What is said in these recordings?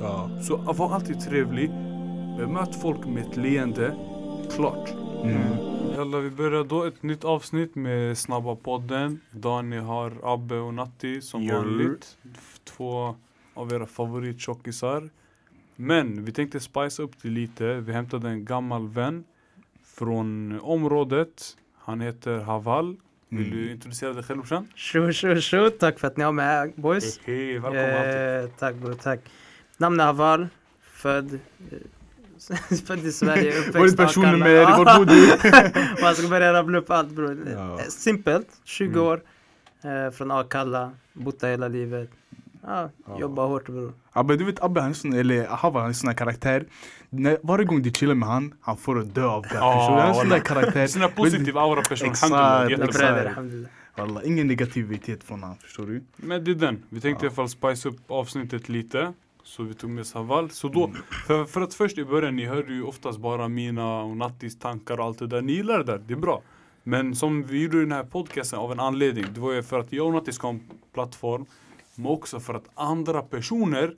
Ja. Så var alltid trevlig. Bemöt folk med ett leende. Klart. Mm. Jalla, vi börjar då ett nytt avsnitt med Snabba podden. Idag ni har Abbe och Natti som Ja. vanligt. Två av era favorittjockisar. Men vi tänkte spice upp det lite. Vi hämtade en gammal vän från området. Han heter Haval. Vill Mm. du introducera dig själv brorsan? Tjo tjo tjo, tack för att ni har med boys. Hej, välkommen alltid. Eh, tack bror, tack. Namn är Haval, född, eh, född i Sverige, uppväxt är personnummer? Var bor du? Man ska börja rabbla upp allt bror. Ja. Eh, Simpelt, 20 Mm. år, eh, från Akalla, bott där hela livet. Ja, Ja. jobbar hårt bror. Abbe, du vet Abbe han är sån, eller Hava han är sån här karaktär. När, varje gång du chillar med han, han får dö av garv. Du? Han är en sån där karaktär. Sån här positiv aura person. Exakt. Wallah, ingen negativitet från han, förstår du? Men det är den. Vi tänkte i Ja. alla fall spice upp avsnittet lite. Så vi tog med Saval. Så då, Mm. för, för att först i början, ni hörde ju oftast bara mina och Nattis tankar och allt det där. Ni gillar det där, det är bra. Men som vi gjorde den här podcasten av en anledning. Det var ju för att jag och Nattis ska ha en plattform. Men också för att andra personer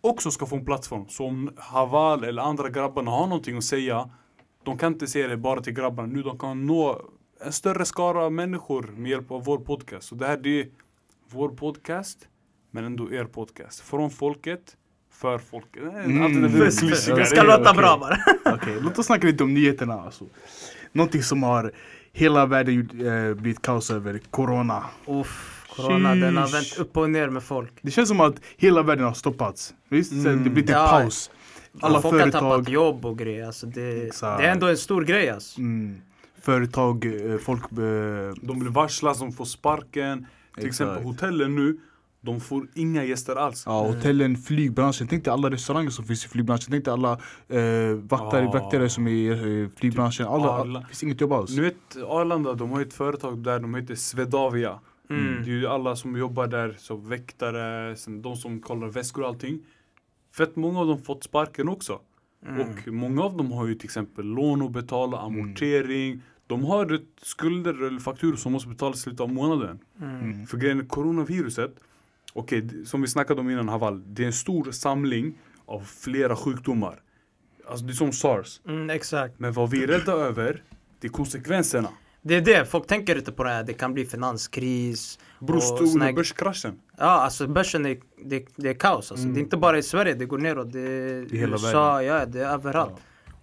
också ska få en plattform. Så om Haval eller andra grabbarna har någonting att säga. De kan inte säga det bara till grabbarna nu. De kan nå en större skara människor med hjälp av vår podcast. Så det här det är vår podcast, men ändå er podcast. Från folket, för folket. Mm. Allt det där ska låta bra bara. Okej, låt oss snacka lite om nyheterna alltså. Någonting som har hela världen eh, blivit kaos över, corona. Uff, corona den har Sheesh. vänt upp och ner med folk. Det känns som att hela världen har stoppats. Visst? Sen Mm. Det blir en Ja. paus. Alla folk har tappat företag, jobb och grejer. Alltså det, Exakt. det är ändå en stor grej alltså. mm, företag, eh, folk... Eh, De blir varslas, de får sparken. Till Exakt. exempel hotellen nu, de får inga gäster alls. Ja, hotellen, flygbranschen. Tänk dig alla restauranger som finns i flygbranschen. Tänk dig alla eh, vaktare, vaktare som är i eh, flygbranschen. Alla, Alla. det finns inget jobb alls. Nu vet Arlanda, de har ett företag där, de heter Swedavia. Mm. Det är ju alla som jobbar där, så väktare, sen de som kollar väskor och allting. Fett många av dem fått sparken också. Mm. Och många av dem har ju till exempel lån att betala, amortering. De har ett skulder eller fakturor som måste betalas i slutet av månaden. Mm. Mm. För grejen är coronaviruset, okej, d- som vi snackade om innan Haval, det är en stor samling av flera sjukdomar. Alltså det är som sars. Mm, exakt. Men vad vi är rädda över, det är konsekvenserna. Det är det, folk tänker inte på det här. Det kan bli finanskris. Bror, med börskraschen. Ja, alltså börsen är, det, det är kaos. Alltså. Mm. Det är inte bara i Sverige, det går neråt. Det är I USA, ja, det är överallt.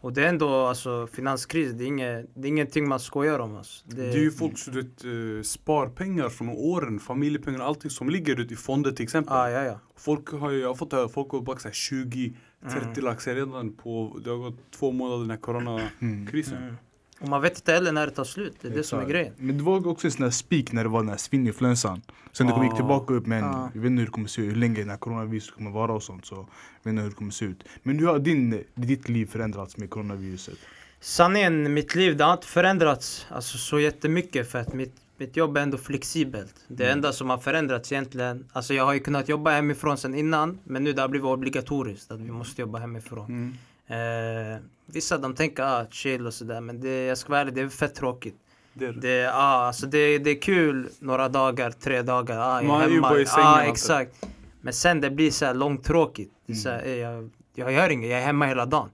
Och det är ändå alltså, finanskris, det är, inget, det är ingenting man skojar om. Alltså. Det, Det är ju folk som vet, eh, spar pengar från åren, familjepengar, allting som ligger ute i fonder till exempel. Ja, ja, ja. Folk har jag har fått höra, folk har bara 20-30 Mm. lax redan på, det har gått två månader den här coronakrisen. Mm. Och man vet inte heller när det tar slut, det är det som är Exakt. grejen. Men det var också en sån här speak när det var den här svininfluensan. Sen det Ah. gick tillbaka upp men Ah. jag vet inte hur det kommer se ut, hur länge den här coronaviruset kommer vara och sånt. Så jag vet inte hur det kommer se ut. Men hur har din, ditt liv förändrats med coronaviruset? Sanningen, mitt liv det har inte förändrats alltså, så jättemycket för att mitt, mitt jobb är ändå flexibelt. Det Mm. enda som har förändrats egentligen, alltså jag har ju kunnat jobba hemifrån sen innan men nu det har blivit obligatoriskt att vi måste jobba hemifrån. Mm. Eh, vissa de tänker ah, chill och sådär men det, jag ska vara ärlig, det är fett tråkigt. Det är det. Ah, alltså det, det är kul några dagar, tre dagar, ah, Man är ju bara i sängen ah, exakt. Men sen det blir så här långtråkigt. Är så här, eh, jag, jag gör inget, jag är hemma hela dagen.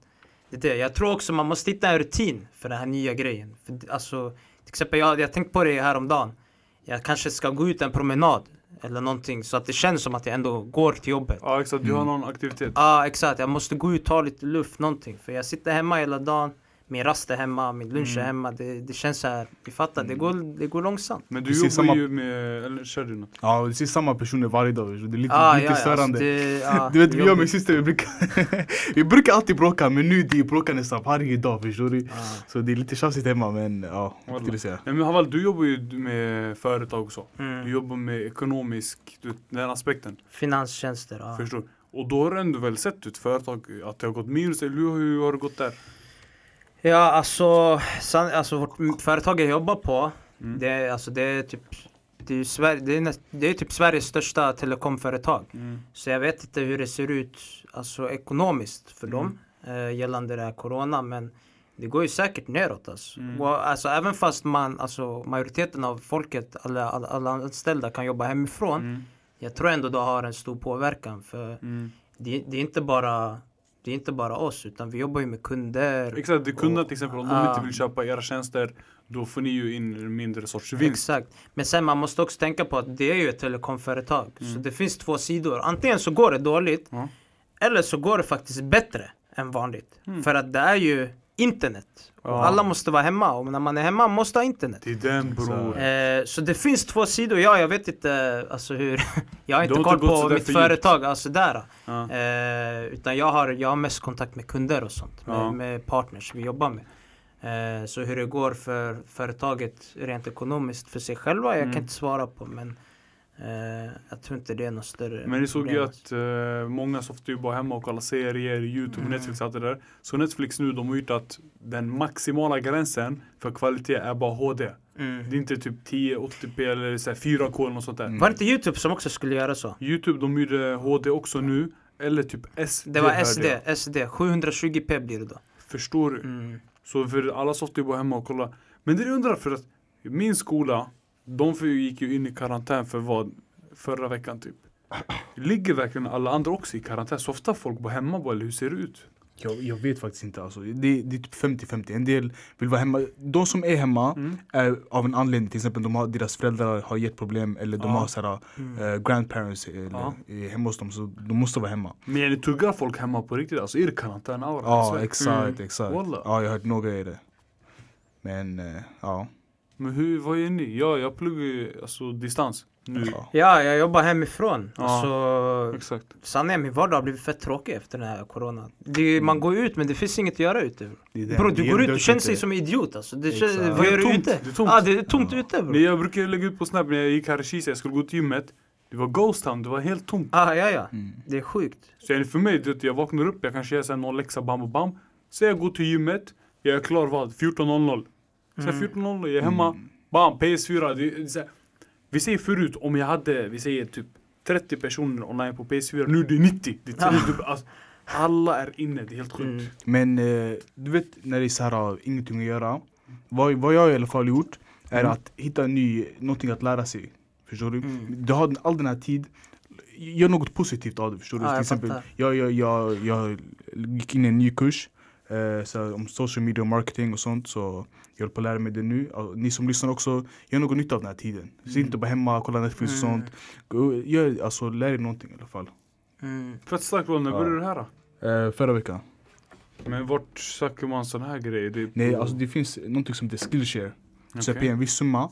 Det är det. Jag tror också man måste hitta en rutin för den här nya grejen. För, alltså, till exempel, jag, jag tänkte på det häromdagen. Jag kanske ska gå ut en promenad eller någonting så att det känns som att jag ändå går till jobbet. Ja exakt, du har någon aktivitet. Ja exakt, jag måste gå ut och ta lite luft, någonting. För jag sitter hemma hela dagen. Min rast är hemma, min lunch är hemma. Det, det känns så här, vi fattar, det, går, det går långsamt. Men du ser jobbar samma- ju med, eller kör du något? Ja, vi ser samma personer varje dag. Det är lite, Ah, lite ja, alltså störande. det, ja, du vet, vi och min syster vi brukar, vi brukar alltid bråka men nu det bråkar nästan varje dag förstår du. Ja. Så det är lite tjafsigt hemma men ja, vad du säga? Nej men Haval, du jobbar ju med företag och så. Du Mm. jobbar med ekonomisk, du den aspekten. Finanstjänster, ja. Förstår? Och då har du ändå väl sett ut företag, att det har gått minus, eller hur, hur har det gått där? Ja, alltså, san, alltså vårt företag jag jobbar på, Mm. det, alltså, det är typ det är, Sverige, det, är näst, det är typ Sveriges största telekomföretag. Mm. Så jag vet inte hur det ser ut alltså, ekonomiskt för dem eh, gällande det här corona. Men det går ju säkert neråt alltså. Mm. Och, alltså även fast man, alltså, majoriteten av folket, alla, alla, alla anställda kan jobba hemifrån. Mm. Jag tror ändå det har en stor påverkan. För Mm. det, det är inte bara det är inte bara oss utan vi jobbar ju med kunder. Exakt, det kunde Och- till exempel om de Ah. inte vill köpa era tjänster Då får ni ju in en mindre sorts vinst Exakt. Men sen man måste också tänka på att det är ju ett telekomföretag. Så Mm. det finns två sidor. Antingen så går det dåligt Ja. eller så går det faktiskt bättre än vanligt. Mm. För att det är ju internet. Och alla måste vara hemma och när man är hemma måste ha internet. Det är den bror Eh, så det finns två sidor. Ja, jag vet inte alltså hur. jag har inte har koll på mitt företag, alltså där. ja. Eh, utan jag har, jag har mest kontakt med kunder och sånt. Med, Ja. med partners vi jobbar med. Eh, så hur det går för företaget rent ekonomiskt för sig själva, jag Mm. kan inte svara på. Men eh, jag tror inte det är något större Men ni såg ju att eh, många softar ju bara hemma och kollar serier, Youtube, Mm. Netflix och allt det där Så Netflix nu, de har gjort att den maximala gränsen för kvalitet är bara HD Mm. Det är inte typ 1080p eller så här 4K eller något sånt där Mm. Var det inte Youtube som också skulle göra så? Youtube, de gjorde HD också nu Eller typ SD Det var SD. SD. 720p blir det då. Förstår du? Mm. Så för alla softar ju bara hemma och kollar Men det jag undrar för att min skola De gick ju in i karantän för vad? Förra veckan typ Ligger verkligen alla andra också i karantän? Softar folk bara hemma eller hur ser det ut? Jag, jag vet faktiskt inte alltså. det, det är typ 50-50. En del vill vara hemma. De som är hemma Mm. är av en anledning. Till exempel de har, deras föräldrar har gett problem eller de Ja. har såhär, Mm. eh, grandparents eller, Ja. eh, hemma hos dem. Så de måste vara hemma. Men ni tuggar folk hemma på riktigt? Alltså är det karantänaura? Ja Så- exakt, Mm. exakt. Ja jag har hört några är det. Men eh, ja. Men hur, vad är ni? Ja, jag pluggar ju alltså distans nu ja. Ja, jag jobbar hemifrån. Ja. Alltså, Exakt sanningen, min vardag har blivit fett tråkig efter den här corona. Det, Man går ut men det finns inget att göra ute. Är. Bro, du är går ut, du känner sig som en idiot alltså. Det, känns, vad är gör du tomt, ute? det är tomt. Ja, det är tomt Ja. ute bro. Men jag brukar lägga ut på snap när jag gick här i Kisa, jag skulle gå till gymmet Det var Ghost Town, det var helt tomt Ah, ja, ja. Mm. Det är sjukt. Så för mig, det, jag vaknar upp, jag kanske gör sen någon läxa bam och bam Så jag går till gymmet, jag är klar vad? 14.00 Sen Mm. 14.00, jag är hemma, Mm. bam, PS4 det, det, så Vi säger förut, om jag hade, vi säger typ 30 personer online på PS4 Nu är det 90! Det är tio, alltså, alla är inne, det är helt sjukt Mm. Men eh, du vet när det är så här, uh, ingenting att göra. Vad, vad jag i alla fall gjort är Mm. att hitta ny, någonting att lära sig. Förstår du? Mm. Du har all den här tid, gör något positivt av det. Förstår du? Till jag exempel, jag, jag, jag, jag gick in i en ny kurs eh, så om social media och marketing och sånt. Så jag håller på att lära mig det nu. Och ni som lyssnar också, gör något nytta av den här tiden. Sitt inte bara hemma, kolla Netflix och Mm. sånt. Gör, alltså, lär dig någonting i alla fall. Mm. Fett starkt när Ja. började det här då? Eh, förra veckan. Men vart söker man sån här grejer? Det Nej, alltså det finns någonting som heter Skillshare. Du sätter Okej. en viss summa.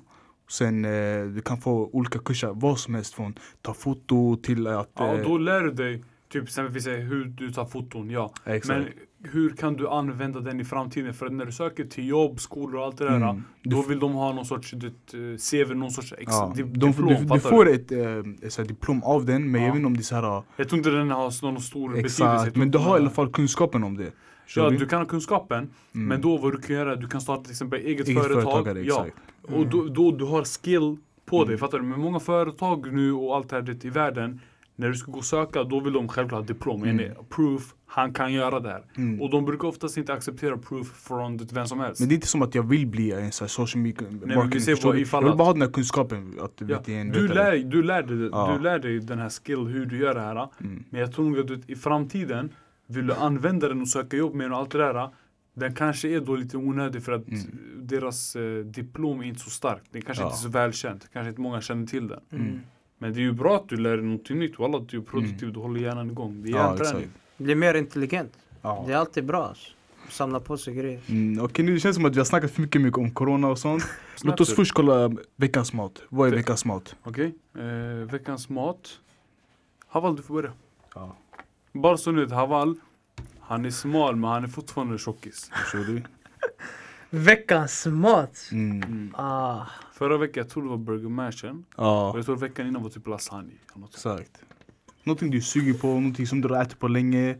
Sen eh, du kan få olika kurser, vad som helst från ta foto till att... Ja, eh, då lär du dig, typ exempelvis hur du tar foton, ja. exakt. Men hur kan du använda den i framtiden? För när du söker till jobb, skolor och allt det där, Mm. då vill de ha någon sorts vet, eh, CV, någon sorts ex- ja, di- de, diplom, du, du får ett, ett så diplom av den, men Ja. jag vet inte om det är så här... Jag tror inte den har någon stor betydelse. Exakt, tror men du har i alla fall kunskapen om det. Ja, du? du kan ha kunskapen, Mm. men då vad du kan göra, du kan starta till exempel eget, Eget företag. ja, exakt. och då, då du har skill på Mm. dig, fattar du? Men många företag nu och allt det här det, i världen, när du ska gå och söka, då vill de självklart ha diplom. Mm. Mm. Proof, han kan göra det här. Mm. Och de brukar oftast inte acceptera proof från det, vem som helst. Men det är inte som att jag vill bli en så här social media marketing, Jag vill bara ha den här kunskapen. Att du Ja, du, lär, du, lär dig, Ja. du lär dig den här skill, hur du gör det här. Mm. Men jag tror nog att du, i framtiden, vill du använda den och söka jobb med den och allt det där. Den kanske är då lite onödig för att Mm. deras eh, diplom är inte så starkt. Den kanske Ja. inte är så välkänt. Kanske inte många känner till den. Mm. Men det är ju bra att du lär dig någonting nytt. Walla, du är produktiv, du håller hjärnan igång. Det är Mm. Ja, hjärnträning. exakt. Bli mer intelligent. Ja. Det är alltid bra alltså. Samla på sig grejer. Mm, Okej, nu det känns som att vi har snackat för mycket, mycket om corona och sånt. Låt oss först kolla veckans mat. Vad är veckans mat? Okej, eh, veckans mat. Haval, du får börja. Ja. Bara så vet, Haval, han är smal men han är fortfarande tjockis. Förstår du? Veckans mat! Mm. Mm. Ah. Förra veckan, jag tror det var burger mashen. Och Ja, jag tror veckan innan var typ lasagne. något exakt. Någonting du suger på, någonting som du har ätit på länge.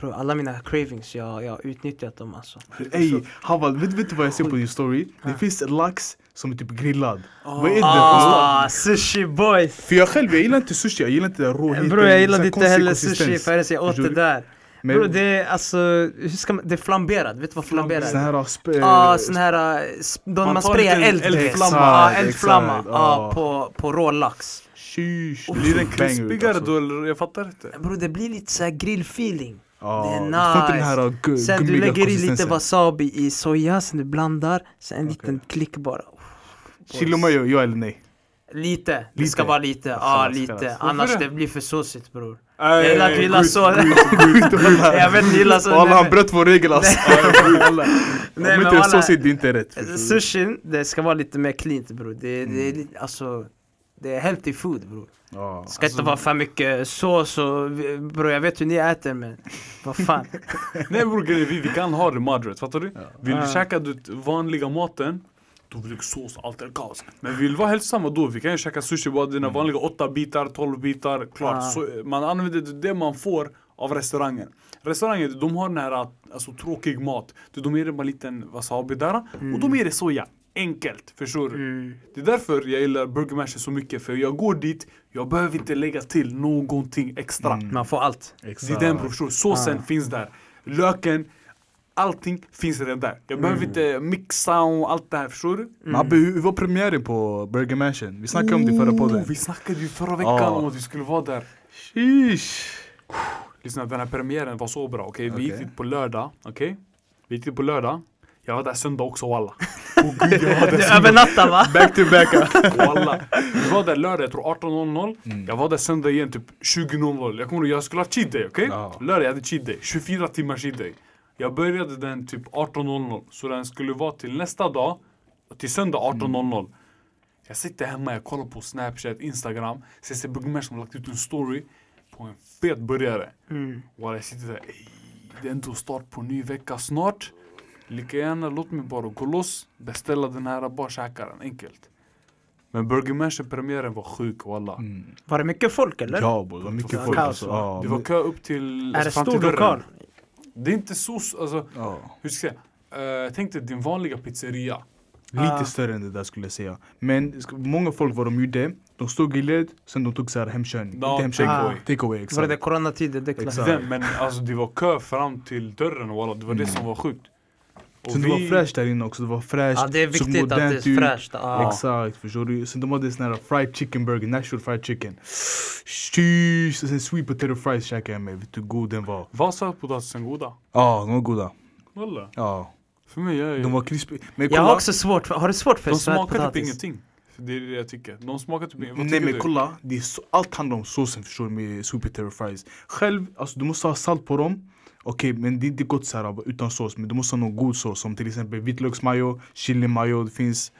Bro, alla mina cravings, jag, jag har utnyttjat dem alltså. Ey, Haval, vet, vet du vad jag ser på din story? Det finns lax som är typ grillad. Ah. Vad är det? Ah, sushi boys! För jag själv, jag gillar inte sushi, jag gillar inte råheten. Bro jag här inte heller sushi förrän jag åt det du? där. Men Bro det är alltså, hur ska man, det är flamberat, vet du vad flamberat sån är? här sp- Ja, sån här, äh, sp- de Man man, sprayar lite eld, eldflamma. Exakt, eldflamma exakt, ja. på, på rå lax. Sheesh. Blir den krispigare alltså. då eller? Jag fattar inte. Bror det blir lite såhär grillfeeling. Ja, Det är inte den här gu- Sen du lägger i lite wasabi i soja, sen du blandar, sen en liten klick bara. Chili mayo, ja eller nej? Lite, det ska Lite? vara lite, ja Chalas, lite. Annars det blir för såsigt bror. Jag gillar att gilla så. Jag vet inte, gillar så. Walla han bröt vår regel alltså. Walla. Nej, Om men inte det är så det inte rätt. du? Sushin, det ska vara lite mer cleant bror. Det, det är Mm. lite, alltså, det är healthy food bror. Ja. Det ska inte vara för mycket sås och bror jag vet hur ni äter men vad fan. Nej bror vi, vi kan ha det moderate, fattar du? Vill du Ja. käka du, vanliga maten då vill du sås allt är kaos. Men vill vi vara hälsosamma då, vi kan ju käka sushi bara dina vanliga 8 bitar, 12 bitar, klart. Ja. Så, man använder det, man får av restaurangen. Restaurangen, de har den här alltså, tråkig mat. Du, De ger dig bara en liten wasabi där och de ger dig soja. Enkelt, förstår du? Mm. Det är därför jag gillar Burger Mash så mycket, för jag går dit, jag behöver inte lägga till någonting extra. Mm. Man får allt. Det är den förstår du? Såsen Ah. finns där. Löken, allting finns redan där. Jag behöver inte mixa och allt det här, förstår du? Mabbe, hur var premiären på Burger Mansion? Vi snackade om det i förra podden. Oh, vi snackade ju förra veckan om att vi skulle vara där. Sheesh. Lyssna, den här premiären var så bra, okej? Vi gick dit på lördag, okej? Vi gick dit på lördag. Jag var där söndag också walla. Åh gud, jag var där Du söndag. övernattar va? Back to back. Walla. Vi var där lördag, jag tror 18.00. Mm. Jag var där söndag igen typ 20.00. Jag kommer ihåg, jag skulle ha cheat day, okej? Ja. Lördag, jag hade cheat day. 24 timmar cheat day. Jag började den typ 18.00. Så den skulle vara till nästa dag, till söndag 18.00. Jag sitter hemma, jag kollar på Snapchat, Instagram. Sen ser Bugmer som har lagt ut en story på en fet burgare. Mm. Walla, jag sitter där, ey, det är ändå start på en ny vecka snart. Lika gärna låt mig bara gå loss, beställa den här, bara käka den, enkelt. Men Burger Mansion premiären var sjuk walla. Mm. Var det mycket folk eller? Ja bror, det var mycket folk kaos, alltså. Det var kö upp till... Är det till stor lokal? Det är inte så, alltså, ja. hur ska jag säga? Uh, tänk dig din vanliga pizzeria. Lite Ah. större än det där skulle jag säga. Men många folk vad de gjorde, de stod i led, sen de tog så här hemkörning. Inte hemkörning, takeaway. takeaway. Var det coronatider? Det är klart. Men alltså det var kö fram till dörren walla, det var det som var sjukt. Och Sen det var fräscht där inne också, det var fräscht. Ja det är viktigt att det är fräscht. Ja. Exakt, förstår du? Sen de hade sån här fried chicken burger, natural fried chicken. Sheesh! Sen sweet potato fries käkade jag med, vet du hur god den var? Var sötpotatisen goda? Ja, de var goda. Walla. Ja, För mig, jag, de var krispiga. Jag har också svårt för, har du svårt för de smakar typ sötpotatis? ingenting. Det är det jag tycker. De smakar typ ingenting. Nej men du? kolla, det är så, allt handlar om såsen förstår du med sweet potato fries. Själv, alltså du måste ha salt på dem. Okej, men det är inte gott så här utan sås. Men du måste ha någon god sås som till exempel vitlöksmajo, chili mayo, det finns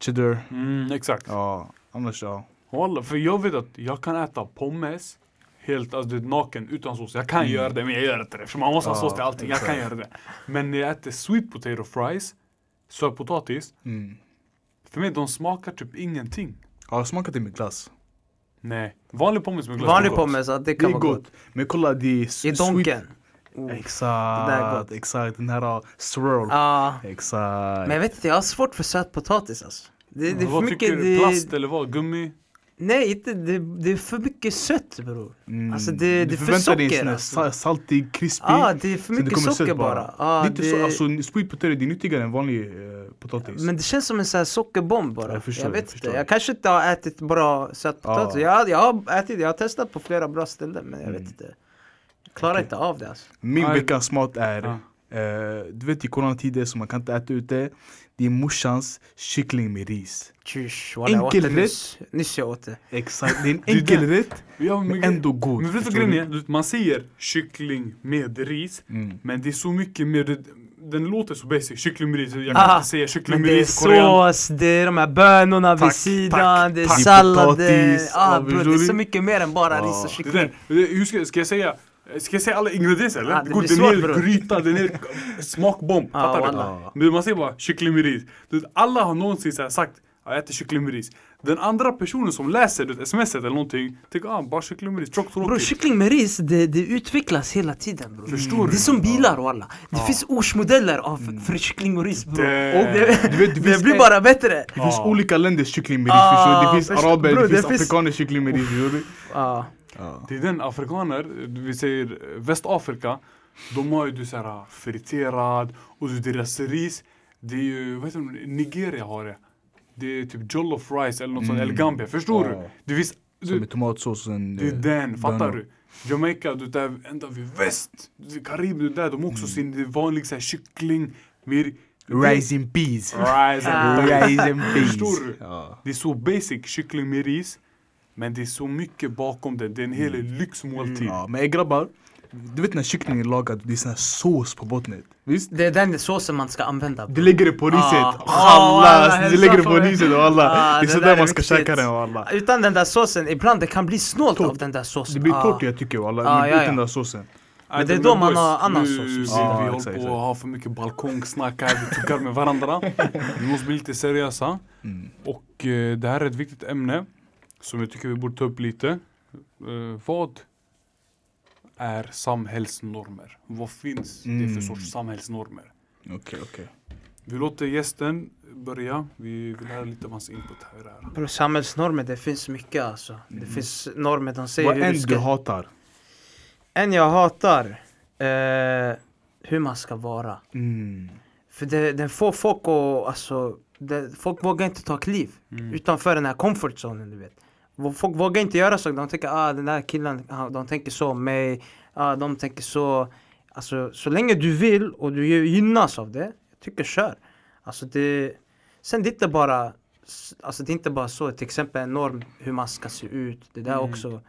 cheddar. Mm, exakt. Ja, annars ja. Walla, för jag vet att jag kan äta pommes helt alltså, det är naken utan sås. Jag kan Mm. göra det men jag gör inte det. För man måste ha Ja, sås till allting. Jag kan exakt. göra det. Men när jag äter sweet potato fries, sötpotatis. Mm. För mig de smakar typ ingenting. Ja, jag har smakat det med glass. Nej. Vanlig pommes med glass. Vanlig pommes, ja, det Det kan är vara gott. gott. Men kolla, det är I donken. Sweet. Är Exakt, exakt. Den här uh, swirl. Ja. Exakt. Men jag vet inte, jag har svårt för sötpotatis alltså. Det, det är för Vad mycket... tycker du? Det, Plast eller vad? Gummi? nej, inte, det, det är för mycket sött bror. Mm. Alltså, det- Du det är för förväntar dig en socker, sån här alltså. sa- saltig, krispig. Ja, det är för mycket socker bara. Ja, det är inte det, så, alltså sweet potato det är nyttigare än vanlig eh, potatis. Men det känns som en sån här sockerbomb bara. Jag Jag, förstår, jag vet förstår. inte, jag kanske inte har ätit bra sötpotatis. Ja. Jag, jag har ätit, jag har testat på flera bra ställen men jag vet Mm. inte. Klarar inte av det alltså. Min veckans mat är, Ja. eh, du vet i coronatider så man kan inte äta ute. Det är morsans kyckling med ris. Det Enkel nyss. Nyss jag åt det. Exakt, det är en enkel det. rätt Ja, men, men ändå god. Men vet du grejen är? Man säger kyckling med ris. Mm. Men det är så mycket mer, det, den låter så basic. Kyckling med ris. Jag kan Ah, inte säga kyckling Men med det är ris sås, det är de här bönorna vid Tack, sidan, tack, det är tack. sallad. det- Potatis, Ah, bro, det är du? så mycket mer än bara Ja. ris och Det kyckling. där, det- hur ska, ska jag säga? Ska jag säga alla ingredienser eller? Ah, det det går blir den svårt, bror. gryta, den är smakbomb. Ah, Fattar du? Men man säger bara kyckling med ris. Alla har någonsin så sagt jag äter kyckling med ris. Den andra personen som läser det smset eller någonting tänker ah, bara kyckling med ris, tråkigt Bro, kyckling med ris, det, det utvecklas hela tiden bro. Förstår Det du? är som bilar walla. Det Ja. finns årsmodeller av för kyckling och ris bro. Det- Och det, Du vet, det det finns blir bara bättre. Det finns olika länders kyckling med ris, Ah? Det finns araber, bro, det det finns finns- afrikaners kyckling med ris, du? Ja. Det är den afrikaner, vi säger Västafrika, de har ju du såhär friterad och du, deras ris, det är ju, vad heter det, Nigeria har det. Det är typ jollof rice eller något sånt, Mm. eller Gambia, förstår Ja. du? Det finns Som Du, med tomatsås och sen... det är eh, den, fattar bönor. du? Jamaica, du där ända vid väst. Du- Karibien, du där, de har också sin vanlig så här, kyckling. Mer, Rice and peas. Rice and peas. Förstår du? Ja. Det är så basic, kyckling med ris. Men det är så mycket bakom det. Det är en hel lyxmåltid. ja, men eh, grabbar. Du vet när kycklingen är lagad, det är sån här sås på botten. Visst? Det är den såsen man ska använda. Du lägger det på riset. Ah. Alla, Ah, alla du lägger det på på- riset och alla. Ah, det är det så där där är man ska viktigt. käka den och alla. Utan den där såsen, ibland det kan bli snålt Torrt. av den där såsen. Det blir Ah. torrt jag tycker alla. Ah, ja, den där såsen. Men det är då man har annan nu, sås. Vi, vi Ja, håller på att ha för mycket balkongsnack här, vi tuggar med varandra. Vi måste bli lite seriösa. Mm. Och eh, det här är ett viktigt ämne som jag tycker vi borde ta upp lite. Eh, vad är samhällsnormer? Vad finns det för Mm. sorts samhällsnormer? Okej, okej. Vi låter gästen börja. Vi vill höra lite av hans input här. det här. Bro, samhällsnormer, det finns mycket alltså. Det Mm. finns normer, de säger Vad hur du ska... du hatar. En jag hatar, eh, hur man ska vara. Mm. För det, den får folk att, alltså, det, folk vågar inte ta kliv Mm. utanför den här comfort zonen du vet. Folk vågar inte göra så, de tänker ah den där killen, han- de tänker så om mig, ah, de tänker så. Alltså så länge du vill och du gynnas av det, jag tycker kör. Alltså det, sen det är inte bara, alltså det är inte bara så, till exempel en norm hur man ska se ut, det där Mm. också.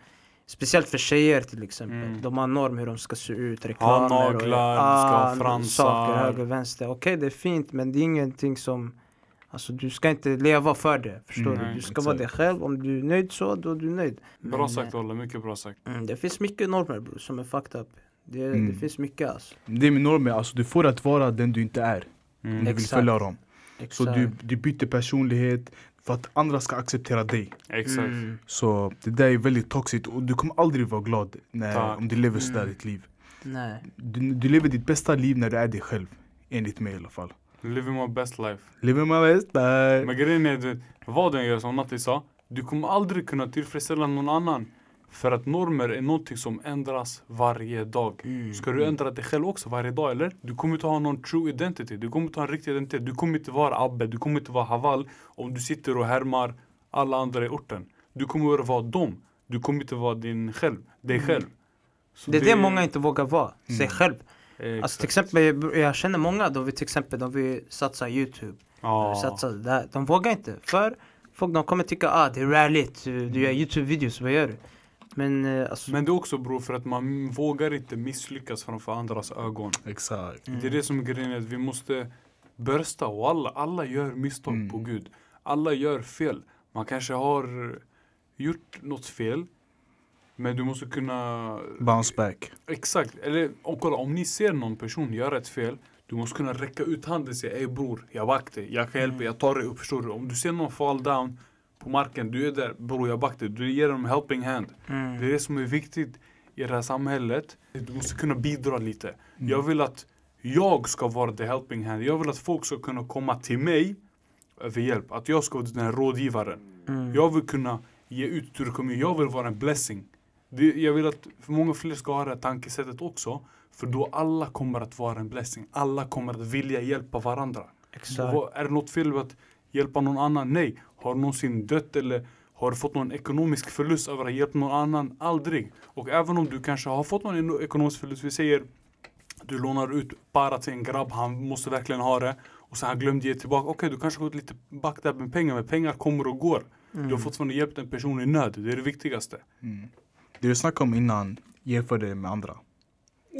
Speciellt för tjejer till exempel. Mm. De har norm hur de ska se ut, reklamer naglar, ska ha fransar. saker höger, vänster. Okej det är fint men det är ingenting som Alltså du ska inte leva för det, förstår Mm, du? Du ska exakt. vara dig själv, om du är nöjd så, då är du nöjd. Bra Men, sagt Olle, mycket bra sagt. eh, Mm, det finns mycket normer bror, som är fucked up. Det, Mm. det finns mycket alltså. Det är min norm, alltså du får att vara den du inte är. Mm. Du vill följa dem. Så Exakt. du, du byter personlighet för att andra ska acceptera dig. Exakt. Mm. Så det där är väldigt toxiskt och du kommer aldrig vara glad när, Tack. om du lever sådär Mm. ditt liv. Nej. Du, du lever ditt bästa liv när du är dig själv. Enligt mig i alla fall. Living my best life. Living my best life. Men grejen är, du vet, vad du än gör som Natti sa, du kommer aldrig kunna tillfredsställa någon annan. För att normer är någonting som ändras varje dag. Mm. Ska du ändra dig själv också varje dag eller? Du kommer inte ha någon true identity. Du kommer inte ha en riktig identitet. Du kommer inte vara Abbe, du kommer inte vara Haval om du sitter och härmar alla andra i orten. Du kommer vara dem. Du kommer inte vara din själv, dig Mm. själv. Så Det är det många inte vågar vara, sig Mm. själv. Exakt. Alltså till exempel, jag- känner många, de vill till exempel, de vill satsa youtube. Vill satsa där. De vågar inte, för folk de kommer tycka ah det är rallyt, du du gör youtube-videos, vad gör du? Men eh, alltså, Men det är också bror för att man vågar inte misslyckas framför andras ögon. Exakt. Mm. Det är det som är grejen, att vi måste börsta och alla, alla gör misstag Mm. på Gud. Alla gör fel. Man kanske har gjort något fel. Men du måste kunna... Bounce back. Exakt. Eller och kolla, om ni ser någon person göra ett fel. Du måste kunna räcka ut handen och säga Ey bror, jag backar dig. Jag kan hjälpa dig, jag tar dig upp. Förstår du? Om du ser någon fall down på marken. Du är där, bror jag backar dig. Du ger dem en helping hand. mm. Det är det som är viktigt i det här samhället. Du måste kunna bidra lite. Mm. Jag vill att jag ska vara the helping hand. Jag vill att folk ska kunna komma till mig över hjälp. Att jag ska vara den här rådgivaren. Mm. Jag vill kunna ge ut kommun. Jag vill vara en blessing. Det, jag vill att många fler ska ha det här tankesättet också. För då alla kommer att vara en blessing. Alla kommer att vilja hjälpa varandra. Exakt. Vad- Är det något fel med att hjälpa någon annan? Nej. Har du någonsin dött eller har du fått någon ekonomisk förlust över att hjälpa någon annan? Aldrig. Och även om du kanske har fått någon ekonomisk förlust, vi säger du lånar ut bara till en grabb, han måste verkligen ha det. Och sen han glömde ge tillbaka. Okej, du kanske har gått lite back där med pengar, men pengar kommer och går. Mm. Du har fortfarande hjälpt en person i nöd, det är det viktigaste. Mm. Det du snackade om innan, jämför det med andra.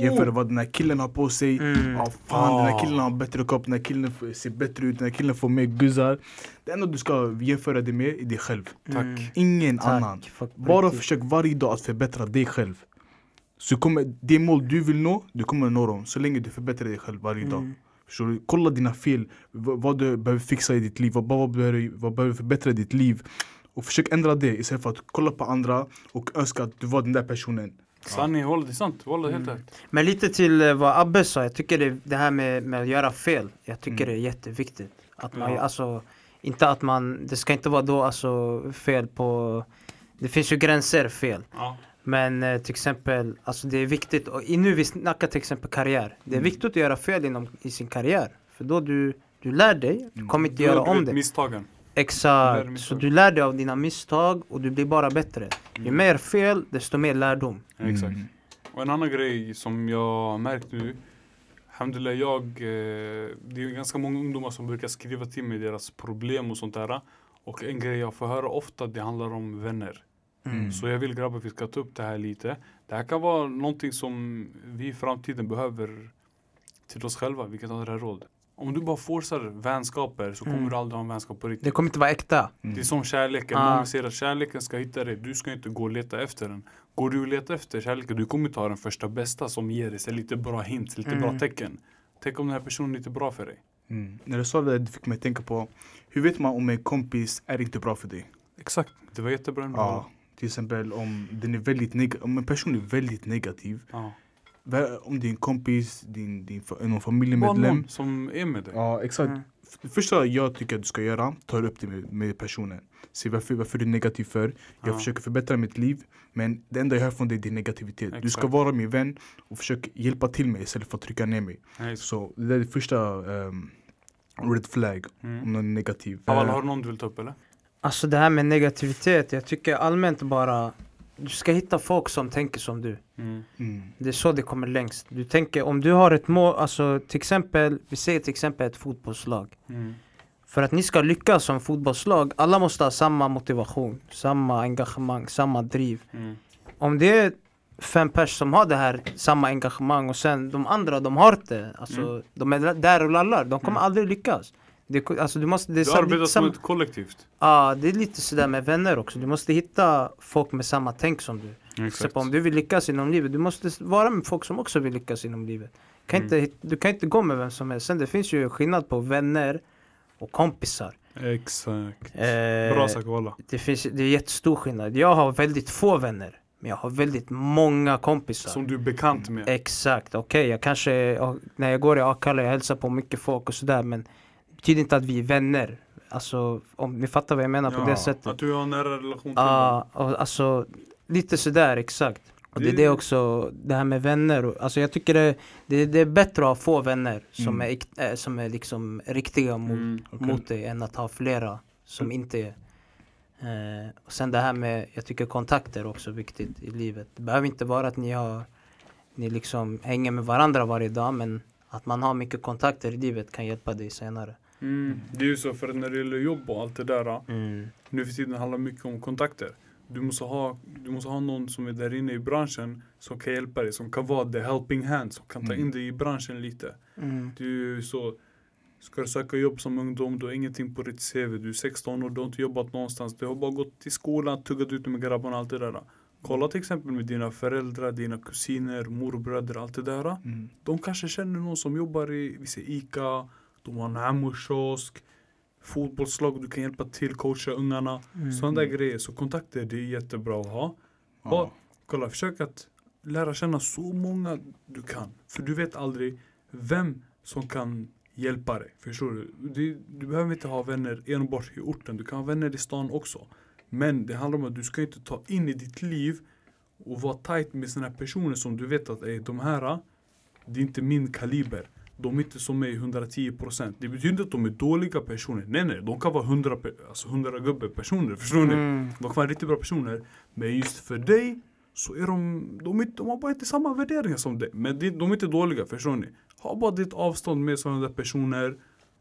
Jämför vad den här killen har på sig. Mm. Ja, fan den här Ah. killen har bättre kropp, den här killen ser bättre ut, den här killen får mer guzzar. Det enda du ska jämföra det med är dig själv. Tack. Mm. Ingen Tack. annan. Bara försök varje dag att förbättra dig själv. Så kommer det mål du vill nå, du kommer nå dem. Så länge du förbättrar dig själv varje dag. Mm. Du? Kolla dina fel, vad, vad du behöver fixa i ditt liv, vad, vad, behöver, vad behöver förbättra i ditt liv. Och försök ändra det istället för att kolla på andra och önska att du var den där personen. Sanning, hålla det är sant. Hålla helt Mm. rätt. Men lite till eh, vad Abbe sa, jag tycker det, det här med, med att göra fel, jag tycker Mm. det är jätteviktigt. Att man, Ja. alltså, inte att man, det ska inte vara då alltså fel på, det finns ju gränser fel. Ja. Men eh, till exempel, alltså det är viktigt, och i- nu vi snackar till exempel karriär. Det är Mm. viktigt att göra fel inom, i sin karriär. För då du, du lär dig, du Mm. kommer inte Du göra om det. misstagen. Exakt, så du lär dig av dina misstag och du blir bara bättre. Ju Mm. mer fel, desto mer lärdom. Exakt. Mm. Och en annan grej som jag har märkt nu. Alhamdulillah, jag, eh, det är ganska många ungdomar som brukar skriva till mig deras problem och sånt där. Och en grej jag får höra ofta, det handlar om vänner. Mm. Så jag vill grabbar, vi ska ta upp det här lite. Det här kan vara någonting som vi i framtiden behöver till oss själva. Vi kan ta det här råd. Om du bara forcar vänskaper så kommer Mm. du aldrig ha en vänskap på riktigt. Det kommer inte vara äkta. Mm. Det är som kärleken. Ah. Många säger att kärleken ska hitta dig. Du ska inte gå och leta efter den. Går du och letar efter kärleken, du kommer ta den första bästa som ger dig så lite bra hints, lite bra Mm. tecken. Tänk om den här personen är inte bra för dig. Mm. När du sa det, det fick mig tänka på hur vet man om en kompis är inte bra för dig? Exakt. Det var jättebra. Ja, till exempel om, den är väldigt neg- om en person är väldigt negativ. Ja. Om din kompis, din, din någon familjemedlem. någon som är med dig. Ja, exakt. Mm. Det första jag tycker att du ska göra, ta upp det med, med personen. Se varför, varför du är negativ för. Jag Ja. försöker förbättra mitt liv, men det enda jag hör från dig är din negativitet. Du ska Exakt. vara min vän och försöka hjälpa till mig istället för att trycka ner mig. Nej, Så det är det första ehm, red flag om Mm. någon är negativ. Aval, Eh, har du någon du vill ta upp eller? Alltså det här med negativitet, jag tycker allmänt bara du ska hitta folk som tänker som du. Mm. mm, Det är så det kommer längst. Du tänker om du har ett mål, alltså till exempel, vi säger till exempel ett fotbollslag. Mm. För att ni ska lyckas som fotbollslag, alla måste ha samma motivation, samma engagemang, samma driv. Mm. Om det är fem pers som har det här, samma engagemang och sen de andra, de har inte. Alltså, Mm. de är där och lallar, de kommer Mm. aldrig lyckas. Det, alltså, du måste, det, är Du så- arbetar som ett kollektivt. Ja, det är lite sådär med vänner också. Du måste hitta folk med samma tänk som du. Till exempel om du vill lyckas inom livet, du måste vara med folk som också vill lyckas inom livet. Kan Mm. inte, du kan inte gå med vem som helst. Sen det finns ju skillnad på vänner och kompisar. Exakt. Eh, Bra sagt walla. det, finns, det är jättestor skillnad. Jag har väldigt få vänner. Men jag har väldigt många kompisar. Som du är bekant med. Exakt, okej jag kanske, när jag går i Akalla, jag hälsar på mycket folk och sådär men betyder inte att vi är vänner. Alltså om ni fattar vad jag menar på Ja, det sättet. Att du har en nära relation till. Ja, och alltså lite sådär exakt. Och det är Det- det också, det här med vänner. Alltså jag tycker det, det, det är bättre att ha få vänner som, Mm. är, äh, som är liksom riktiga mot, Mm. okej. mot dig än att ha flera som inte är. Eh, och sen det här med, jag tycker kontakter är också viktigt i livet. Det behöver inte vara att ni har, ni liksom hänger med varandra varje dag men att man har mycket kontakter i livet kan hjälpa dig senare. Mm. Det är ju så för att när det gäller jobb och allt det där. Mm. Nu för tiden handlar mycket om kontakter. Du måste, ha, du måste ha någon som är där inne i branschen som kan hjälpa dig, som kan vara the helping hand, som kan ta Mm. in dig i branschen lite. Mm. Det är ju så, ska du söka jobb som ungdom, du har ingenting på ditt CV, du är 16 år, du har inte jobbat någonstans, du har bara gått till skolan, tuggat ut med grabbarna och allt det där. Kolla till exempel med dina föräldrar, dina kusiner, morbröder, allt det där. Mm. De kanske känner någon som jobbar i, vi säger Ica, de har en amokiosk, fotbollslag, du kan hjälpa till, coacha ungarna. Mm. Sådana där grejer. Så kontakter, det är jättebra att ha. Bara, kolla, försök att lära känna så många du kan. För du vet aldrig vem som kan hjälpa dig. Förstår du? Du, du behöver inte ha vänner enbart i orten. Du kan ha vänner i stan också. Men det handlar om att du ska inte ta in i ditt liv och vara tight med sådana personer som du vet att är de här, det är inte min kaliber. De är inte som mig 110%. Det betyder inte att de är dåliga personer. Nej nej, de kan vara 100, pe- alltså 100 gubbe personer. Förstår ni? Mm. De kan vara riktigt bra personer. Men just för dig så är de, de, är, de har bara inte samma värderingar som dig. Men det- de är inte dåliga, förstår ni? Ha bara ditt avstånd med sådana där personer.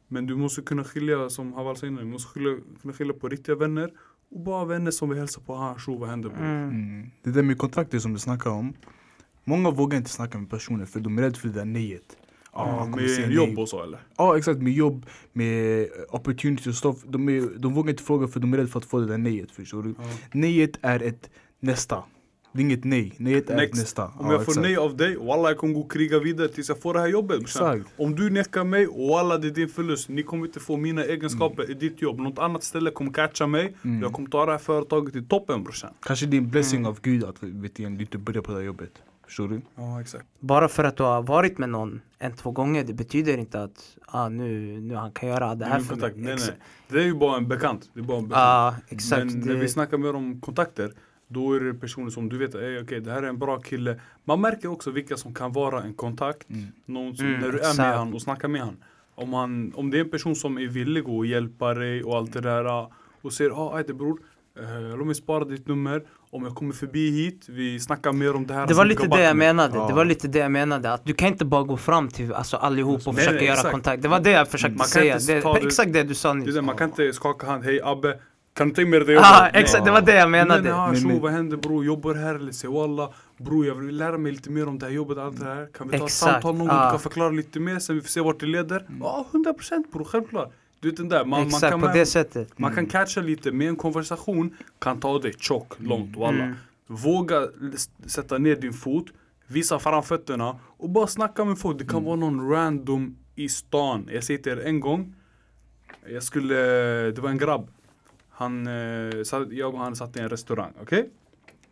Men du måste kunna skilja, som Haval sa innan, du måste skilja, kunna skilja på riktiga vänner och bara vänner som vill hälsa på, ah, tjo, vad händer? Mm. Mm. Det där med kontakter som du snackar om. Många vågar inte snacka med personer för de är rädda för det där nejet. Ja, Ah, med jobb och så eller? Ja exakt, med jobb, med opportunity och stuff. De, är, de vågar inte fråga för de är rädda för att få det där nejet. Förstår du? Nejet är ett nästa. Det är inget nej, nejet är ett Next. nästa. Om jag får exakt. nej av dig, walla jag kommer gå och kriga vidare tills jag får det här jobbet. Exakt. Om du nekar mig, walla det är din förlust. Ni kommer inte få mina egenskaper i ditt jobb. Något annat ställe kommer catcha mig. Mm. Jag kommer ta det här företaget till toppen brorsan. Kanske det är en blessing Mm. av Gud att vet du, du inte börjar på det här jobbet. Förstår du? Ja exakt. Bara för att du har varit med någon en, två gånger, det betyder inte att ah, nu, nu han kan göra det här för kontakt. mig. Nej, nej. Det är ju bara en bekant. Det är bara en bekant. Ja, exakt. Men det, när vi snackar mer om kontakter, då är det personer som du vet, "Ey, okej det här är en bra kille. Man märker också vilka som kan vara en kontakt. Mm. Någon som, Mm, när du är med han och snackar med han. Om, han, om det är en person som är villig att hjälpa dig och allt det där uh, och säger ah, ajde bror, uh, låt mig spara ditt nummer. Om jag kommer förbi hit, vi snackar mer om det här. Det var lite det jag menade, det Ja. var lite det jag menade. Att du kan inte bara gå fram till alltså, allihop och Nej, försöka nej, göra exakt. kontakt. Det var det jag försökte Man säga. Det, ta det- exakt det du sa Det nyss. det, man kan inte skaka hand, hej Abbe, kan du mig det Ja, jobbet? exakt, det var det jag menade. Men, ja, men- vad händer bror? Jobbar här eller säger walla bror jag vill lära mig lite mer om det här jobbet allt det här. Kan vi ta ett samtal någon gång? Du kan förklara lite mer sen vi får se vart det leder. Ja, 100% bror, självklart. Du vet den där, man, man Exakt, kan, på det sättet. man kan catcha lite med en konversation, kan ta dig tjock, långt walla. Mm. Våga sätta ner din fot, visa fram fötterna och bara snacka med folk. Det kan vara någon random i stan. Jag säger till er en gång, jag skulle, det var en grabb. Han, eh, jag och han satt i en restaurang, okej?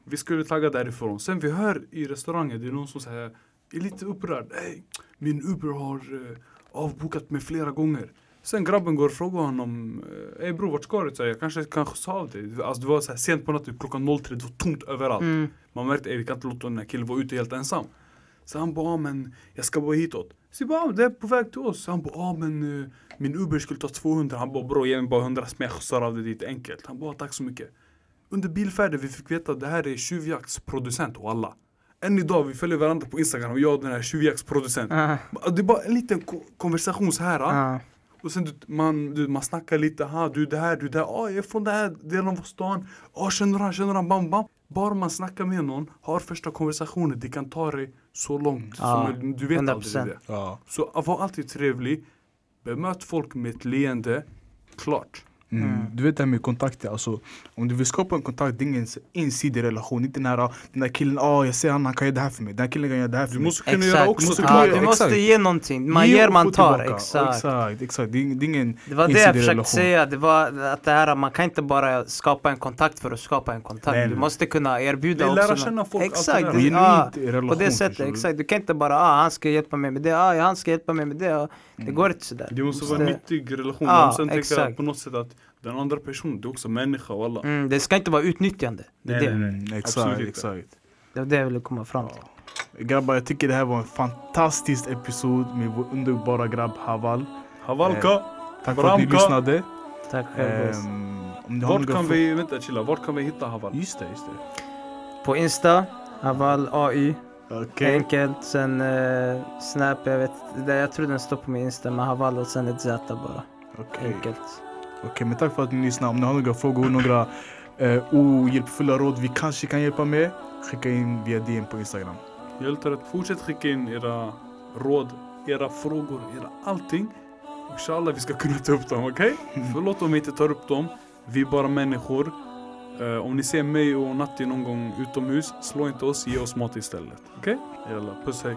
Vi skulle tagga därifrån. Sen vi hör i restaurangen, det är någon som säger, är lite upprörd. Hey, min Uber har eh, avbokat mig flera gånger. Sen grabben går och frågar honom, eh, Ey bror vart ska du? Så jag kanske kan skjutsa av dig. Alltså det var så här sent på natten, klockan 03, det var tomt överallt. Mm. Man märkte, ey vi kan inte låta den här killen vara ute helt ensam. Så han bara, men jag ska bara hitåt. Så jag bara, ah, det är på väg till oss. Så han bara, ah, men eh, min Uber skulle ta 200. Han bara, bror ge mig bara 100 spänn, jag skjutsar av dig dit enkelt. Han bara, tack så mycket. Under bilfärden vi fick veta att det här är tjuvjaktsproducent och alla. Än idag, vi följer varandra på Instagram och jag och den här tjuvjaktsproducent. Ah, Det är bara en liten ko- konversation så här. ah. Och sen du, man, du, man snackar lite, ha du det här, du det här, ah, jag är från den här delen av stan, ah, känner han, känner han, bam bam. Bara man snackar med någon, har första konversationen, det kan ta dig så långt Ja, som du vet aldrig 100%. det. Ja. Så var alltid trevlig, bemöt folk med ett leende, klart. Mm. Mm. Du vet det här med kontakter, alltså om du vill skapa en kontakt, det är ingen ensidig relation. Inte här, den där killen, ah jag ser han, han kan göra det här för mig. Den här killen kan göra det här för Du mig. måste kunna Exakt. göra också måste kunna du måste exakt. ge någonting. Man Ge ger, man tar. tillbaka. Exakt. exakt, exakt. Det är, det är ingen Det var det jag försökte relation. säga, det var att det här, man kan inte bara skapa en kontakt för att skapa en kontakt. Nej, Du måste kunna erbjuda också. lära känna folk, det Exakt, det, Genuint ja, relation. på det sättet. du? Exakt. Du kan inte bara, ah, han ska hjälpa mig med det, ah, han ska hjälpa mig med det. Och det Mm. går inte sådär. Det måste vara en nyttig relation. Tänker jag exakt. på något sätt att den andra personen, det är också människa och alla. Mm, det ska inte vara utnyttjande. Det, är Nej, det. nej, Mm, exakt, exakt. det var det jag ville komma fram till. Grabbar, jag tycker det här var en fantastisk episod med vår underbara grabb Haval. Havalka! Tack för att ni Bramka. lyssnade. Tack själv har Vart kan vi, vänta chilla, vart kan vi hitta Haval? Just det, just det. På Insta, Aval AI. Okej. Enkelt. Sen eh, Snap, jag vet Jag tror den står på min Insta, men Haval och sen ett Z bara. Okej. Enkelt. Okej, men tack för att ni lyssnade. Om ni har några frågor, några eh, ohjälpfulla råd vi kanske kan hjälpa med, skicka in via DM på Instagram. Hjältar att fortsätt skicka in era råd, era frågor, era allting. Inshallah vi ska kunna ta upp dem, okej? Förlåt om vi inte tar upp dem. Vi är bara människor. Eh, om ni ser mig och Natti någon gång utomhus, slå inte oss, ge oss mat istället. Okej? Jalla, puss hej.